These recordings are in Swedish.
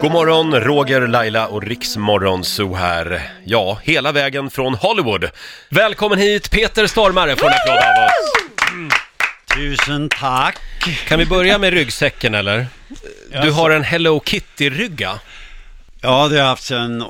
God morgon, Roger, Laila och Riksmorgon Zoo här. Ja, hela vägen från Hollywood. Välkommen hit, Peter Stormare får en applåd av oss. Tusen tack. Kan vi börja med ryggsäcken eller? Du har en Hello Kitty-rygga. Ja, det har jag haft sedan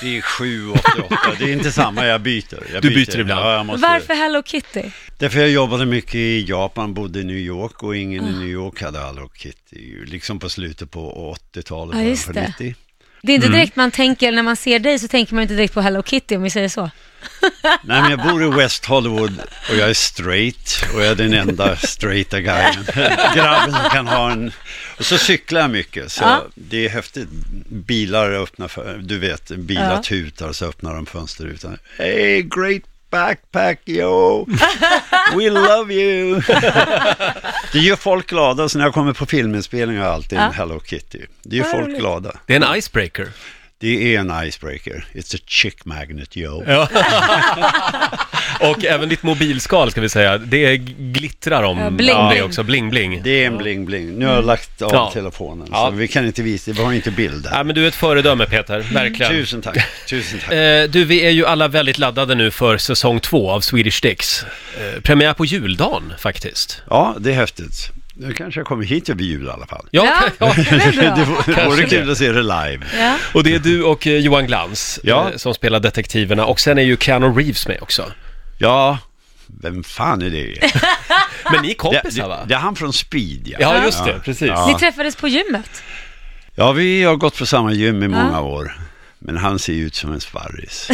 87, 88. Det är inte samma, jag byter. Jag Du byter ibland. Ja, jag måste... Varför Hello Kitty? Därför jag jobbade mycket i Japan, bodde i New York och ingen i New York hade Hello Kitty. Liksom på slutet på 80-talet, Ja, början just på det. 90. Det är inte direkt man tänker, när man ser dig så tänker man inte direkt på Hello Kitty om vi säger så. Nej, men jag bor i West Hollywood och jag är straight och jag är den enda straighta guyen. Grabben som kan ha en... Och så cyklar jag mycket, så Ja. det är häftigt. Bilar öppnar, för, du vet, bilar Ja. tutar så öppnar de fönsterrutan. Hey, great backpack yo! We love you! Det gör folk glada, så när jag kommer på filminspelningar har jag alltid en. Hello Kitty. Det gör folk glada. Det är en icebreaker. Det är en icebreaker. It's a chick magnet yo. Ja. och även ditt mobilskal ska vi säga, det glittrar om, Ja, bling, om det bling. också, bling-bling. Det är en bling-bling. Nu har jag lagt av Ja. telefonen, Ja. så vi kan inte visa, vi har inte bild Ja, här. men du är ett föredöme Peter, verkligen. Tusen tack, tusen tack. Eh, du, vi är ju alla väldigt laddade nu för säsong två av Swedish Dicks. Eh, premiär på juldagen faktiskt. Ja, det är häftigt. Nu kanske jag kommer hit över jul i alla fall. Ja, Ja. ja. Det vore- kul att se det live. Ja. och det är du och eh, Johan Glans Ja. eh, som spelar detektiverna och sen är ju Keanu Reeves med också. Ja, vem fan är det? Men ni är Det, kompisar va? det, det är han från Speed, ja. Ja, just det, precis. Ja. Ni träffades på gymmet? Ja, vi har gått på samma gym i många år. Men han ser ju ut som en sparris.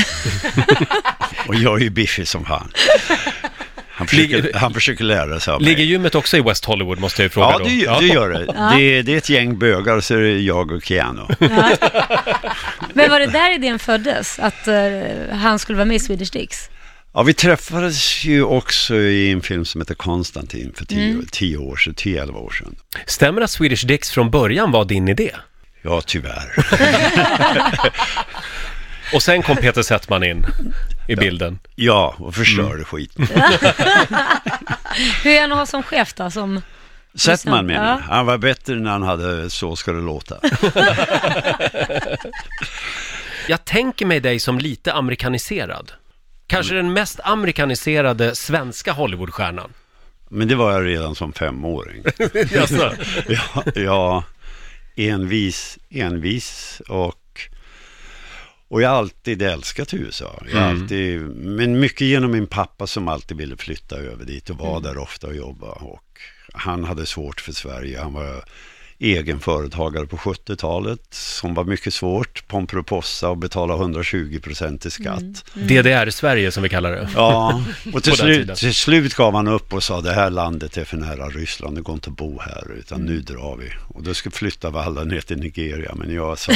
och jag är ju biffig som fan. Han försöker, Ligger- han försöker lära sig av mig. Ligger gymmet också i West Hollywood måste jag ju fråga Ja, då? det, gör- det gör det. det. Det är ett gäng bögar, så är det jag och Keanu. Men var det där idén föddes? Att eh, han skulle vara med i Swedish Dicks? Ja, vi träffades ju också i en film som heter Konstantin för tio, Mm. tio år sedan, 10-11 år sedan. Stämmer att Swedish Dicks från början var din idé? Ja, tyvärr. Och sen kom Peter Settman in i bilden. Ja, och förstörde Mm. skiten. Hur är han att ha som chef då? Som... Settman menar jag. Ja. Han var bättre när han hade Så ska det låta. Jag tänker mig dig som lite amerikaniserad. Kanske den mest amerikaniserade svenska Hollywoodstjärnan. Men det var jag redan som femåring. Jaså? Ja, ja envis, envis och och jag har alltid älskat USA. Jag har alltid, men mycket genom min pappa som alltid ville flytta över dit och var där ofta och jobba. Och han hade svårt för Sverige. Han var egen företagare på 70-talet som var mycket svårt. Pomperipossa och betala 120 procent i skatt. DDR-Sverige som vi kallar det. Ja, och till slut, till slut gav han upp och sa det här landet är för nära Ryssland, det går inte att bo här utan nu drar vi. Och då ska flytta vi alla ner till Nigeria, men jag sa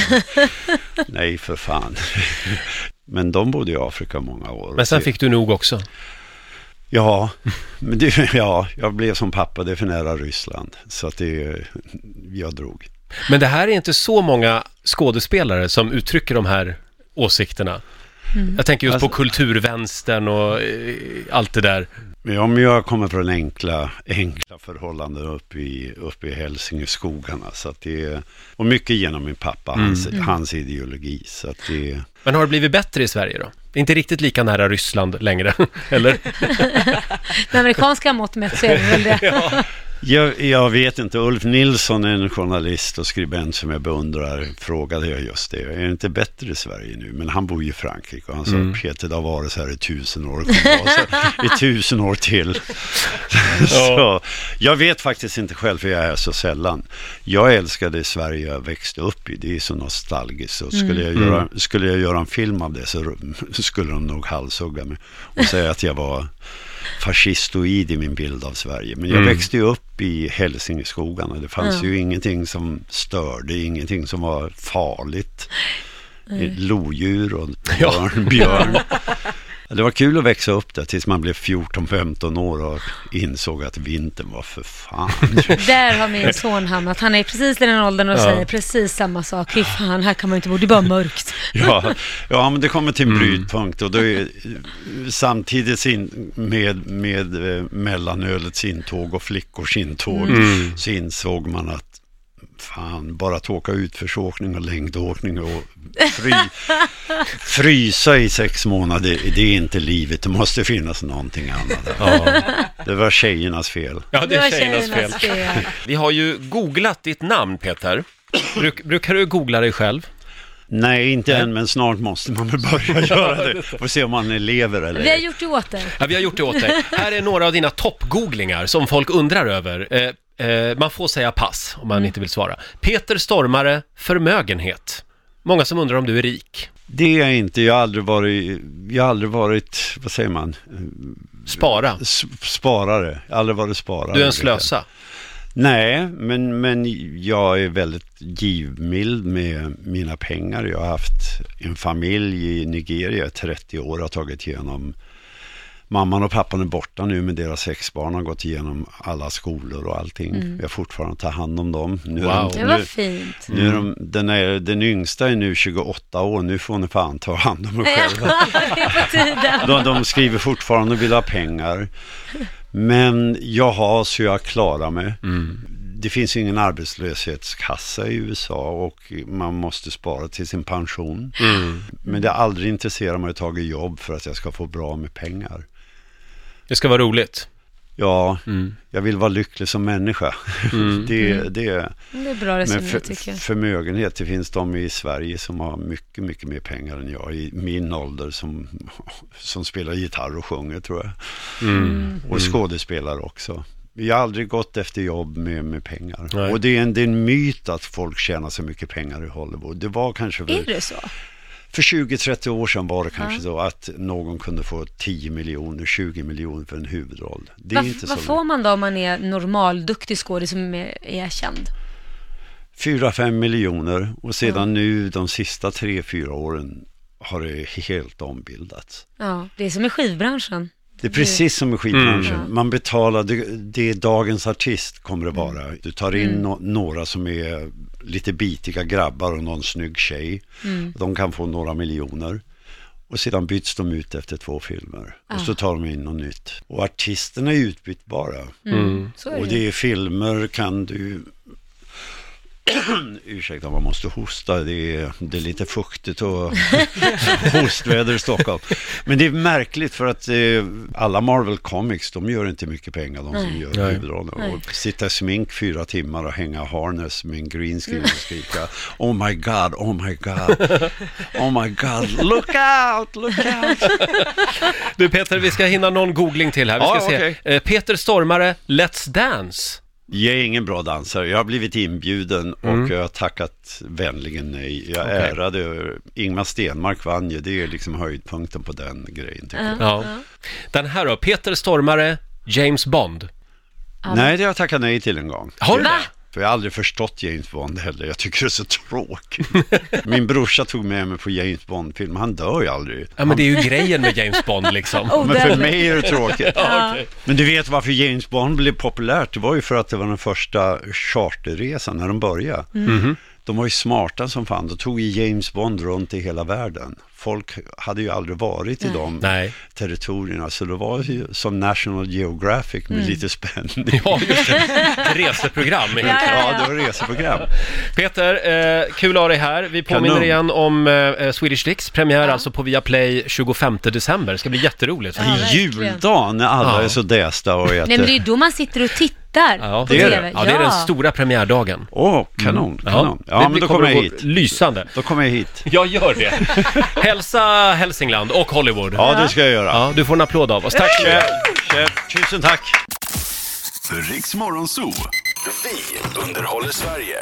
nej för fan. Men de bodde i Afrika många år. Men sen fick du nog också. Ja, men det, ja, jag blev som pappa, det är för nära Ryssland. Så att det, jag drog. Men det här är inte så många skådespelare som uttrycker de här åsikterna. Jag tänker just på Alltså- kulturvänstern och eh, allt det där. Men om jag kommer från enkla, enkla förhållanden uppe i, uppe i Hälsingeskogarna. Så att det är, och mycket genom min pappa, hans, hans ideologi. Så att det, Men har det blivit bättre i Sverige då? Inte riktigt lika nära Ryssland längre, eller? Med amerikanska mått mätt så är det väl det. jag, jag vet inte, Ulf Nilsson, en journalist och skribent som jag beundrar, frågade jag just det. Är det inte bättre i Sverige nu? Men han bor ju i Frankrike och han sa, Peter, det har varit så här i tusen år, i tusen år till. så, jag vet faktiskt inte själv, för jag är så sällan. Jag älskade Sverige jag växte upp i, det är så nostalgiskt. Så skulle, jag göra, skulle jag göra en film av det så skulle de nog halshugga mig och säga att jag var fascistoid i min bild av Sverige. Men jag växte ju upp i Hälsingeskogarna. Det fanns Ja. ju ingenting som störde, ingenting som var farligt. Lodjur och björn. björn. Det var kul att växa upp där tills man blev 14-15 år och insåg att vintern var för fan. Där har min son hamnat. Han är precis i den åldern och Ja. säger precis samma sak. Fy fan, här kan man inte bo. Det är bara mörkt. Ja, ja, men det kommer till en brytpunkt och då är, samtidigt sin, med, med eh, mellanölets intåg och flickors intåg så insåg man att fan, bara att åka utförsåkning och längdåkning och fry, frysa i sex månader, det är inte livet. Det måste finnas någonting annat. Ja, Det var tjejernas fel. ja det är tjejernas fel. fel. Vi har ju googlat ditt namn, Peter. Bruk, brukar du googla dig själv? Nej, inte än, men snart måste man väl börja göra det. Får se om man lever eller Vi har gjort det åt dig. Ja, vi har gjort det åt dig. Här är några av dina toppgooglingar som folk undrar över. Eh, man får säga pass om man inte vill svara. Peter Stormare, förmögenhet. Många som undrar om du är rik. Det är jag inte. Jag har aldrig varit, jag har aldrig varit vad säger man, Spara. S- sparare. Jag har aldrig varit sparare. Du är en slösa. Nej, men, men jag är väldigt givmild med mina pengar. Jag har haft en familj i Nigeria i 30 år och har tagit igenom Mamman och pappan är borta nu men deras sex barn har gått igenom alla skolor och allting. Jag fortfarande tar hand om dem. Nu är Wow. de, Det var nu, fint. nu är de, den, är, den yngsta är nu 28 år, nu får ni fan ta hand om er själva. De, de skriver fortfarande och vill ha pengar. Men jag har så jag klarar mig. Det finns ingen arbetslöshetskassa i USA och man måste spara till sin pension. Men det har aldrig intresserat mig att ta jobb för att jag ska få bra med pengar. Det ska vara roligt. Ja, Mm. jag vill vara lycklig som människa. det, det, Det är bra men resonerat för, tycker jag. förmögenhet, det finns de i Sverige som har mycket, mycket mer pengar än jag i min ålder som, som spelar gitarr och sjunger tror jag. Mm. Och skådespelare också. Jag har aldrig gått efter jobb med, med pengar. Nej. Och det är, en, det är en myt att folk tjänar så mycket pengar i Hollywood. Det var kanske Är för, det så? för 20-30 år sedan var det kanske Ja. så att någon kunde få 10 miljoner, 20 miljoner för en huvudroll. Det är Vad, inte vad så. får man då om man är normal, duktig skådis som är erkänd? 4-5 miljoner och sedan nu de sista 3-4 åren har det helt ombildats. Ja, det är som i skivbranschen. Det är precis som i skivbranschen. Mm. Man betalar, det, det är dagens artist kommer det vara. Du tar in Mm. no, några som är lite bitiga grabbar och någon snygg tjej. Mm. De kan få några miljoner. Och sedan byts de ut efter två filmer. Och så tar de in något nytt. Och artisterna är utbytbara. Mm. Så är Och det. det är filmer kan du... Ursäkta, man måste hosta. Det är, det är lite fuktigt och hostväder i Stockholm. Men det är märkligt för att eh, alla Marvel Comics, de gör inte mycket pengar, de som Nej. gör huvudrollen. Och sitta i smink fyra timmar och hänga harness med en green screen och skrika Oh my God, oh my God, oh my God, look out, look out. Du Peter, vi ska hinna någon googling till här. Vi ska Ja, se. okej. Eh, Peter Stormare, Let's Dance. Jag är ingen bra dansare. Jag har blivit inbjuden och Mm. jag har tackat vänligen nej. Jag Okej. ärade, Ingmar Stenmark vann ju, det är liksom höjdpunkten på den grejen tycker jag. Ja. Den här då, Peter Stormare, James Bond. Ja. Nej, det har jag tackat nej till en gång. Har du Va? det? För jag har aldrig förstått James Bond heller. Jag tycker det är så tråkigt. Min brorsa tog med mig på James Bond-film. Han dör ju aldrig. Ja, men det är ju grejen med James Bond liksom. Oh, Men för mig är det tråkigt. Ja, okej. Men du vet varför James Bond blev populärt? Det var ju för att det var den första charterresan när de började. Mhm. De var ju smarta som fan. Då tog ju James Bond runt i hela världen. Folk hade ju aldrig varit i Nej. de Nej. territorierna. Så det var ju som National Geographic med lite spänning. Ja, just det. Reseprogram. Ja, ja, Ja, ja. det var reseprogram. Peter, eh, kul att ha dig här. Vi påminner Kanon. igen om eh, Swedish Dicks premiär alltså på Viaplay 25 december. Det ska bli jätteroligt. Ja, juldagen när alla Ja. är så dästa och äter. Nej men det är ju då man sitter och tittar Ja, på det är TV. det. Ja, det är den stora premiärdagen. Åh, kanon, kanon. Ja, det men då kommer jag hit. Lysande. Då kommer jag hit. Jag gör det. Hälsa Hälsingland och Hollywood. Ja, det ska jag göra. Ja, du får en applåd av oss. Tack så mycket. Chef, tusen tack. Riks Morgonzoo. Vi underhåller Sverige.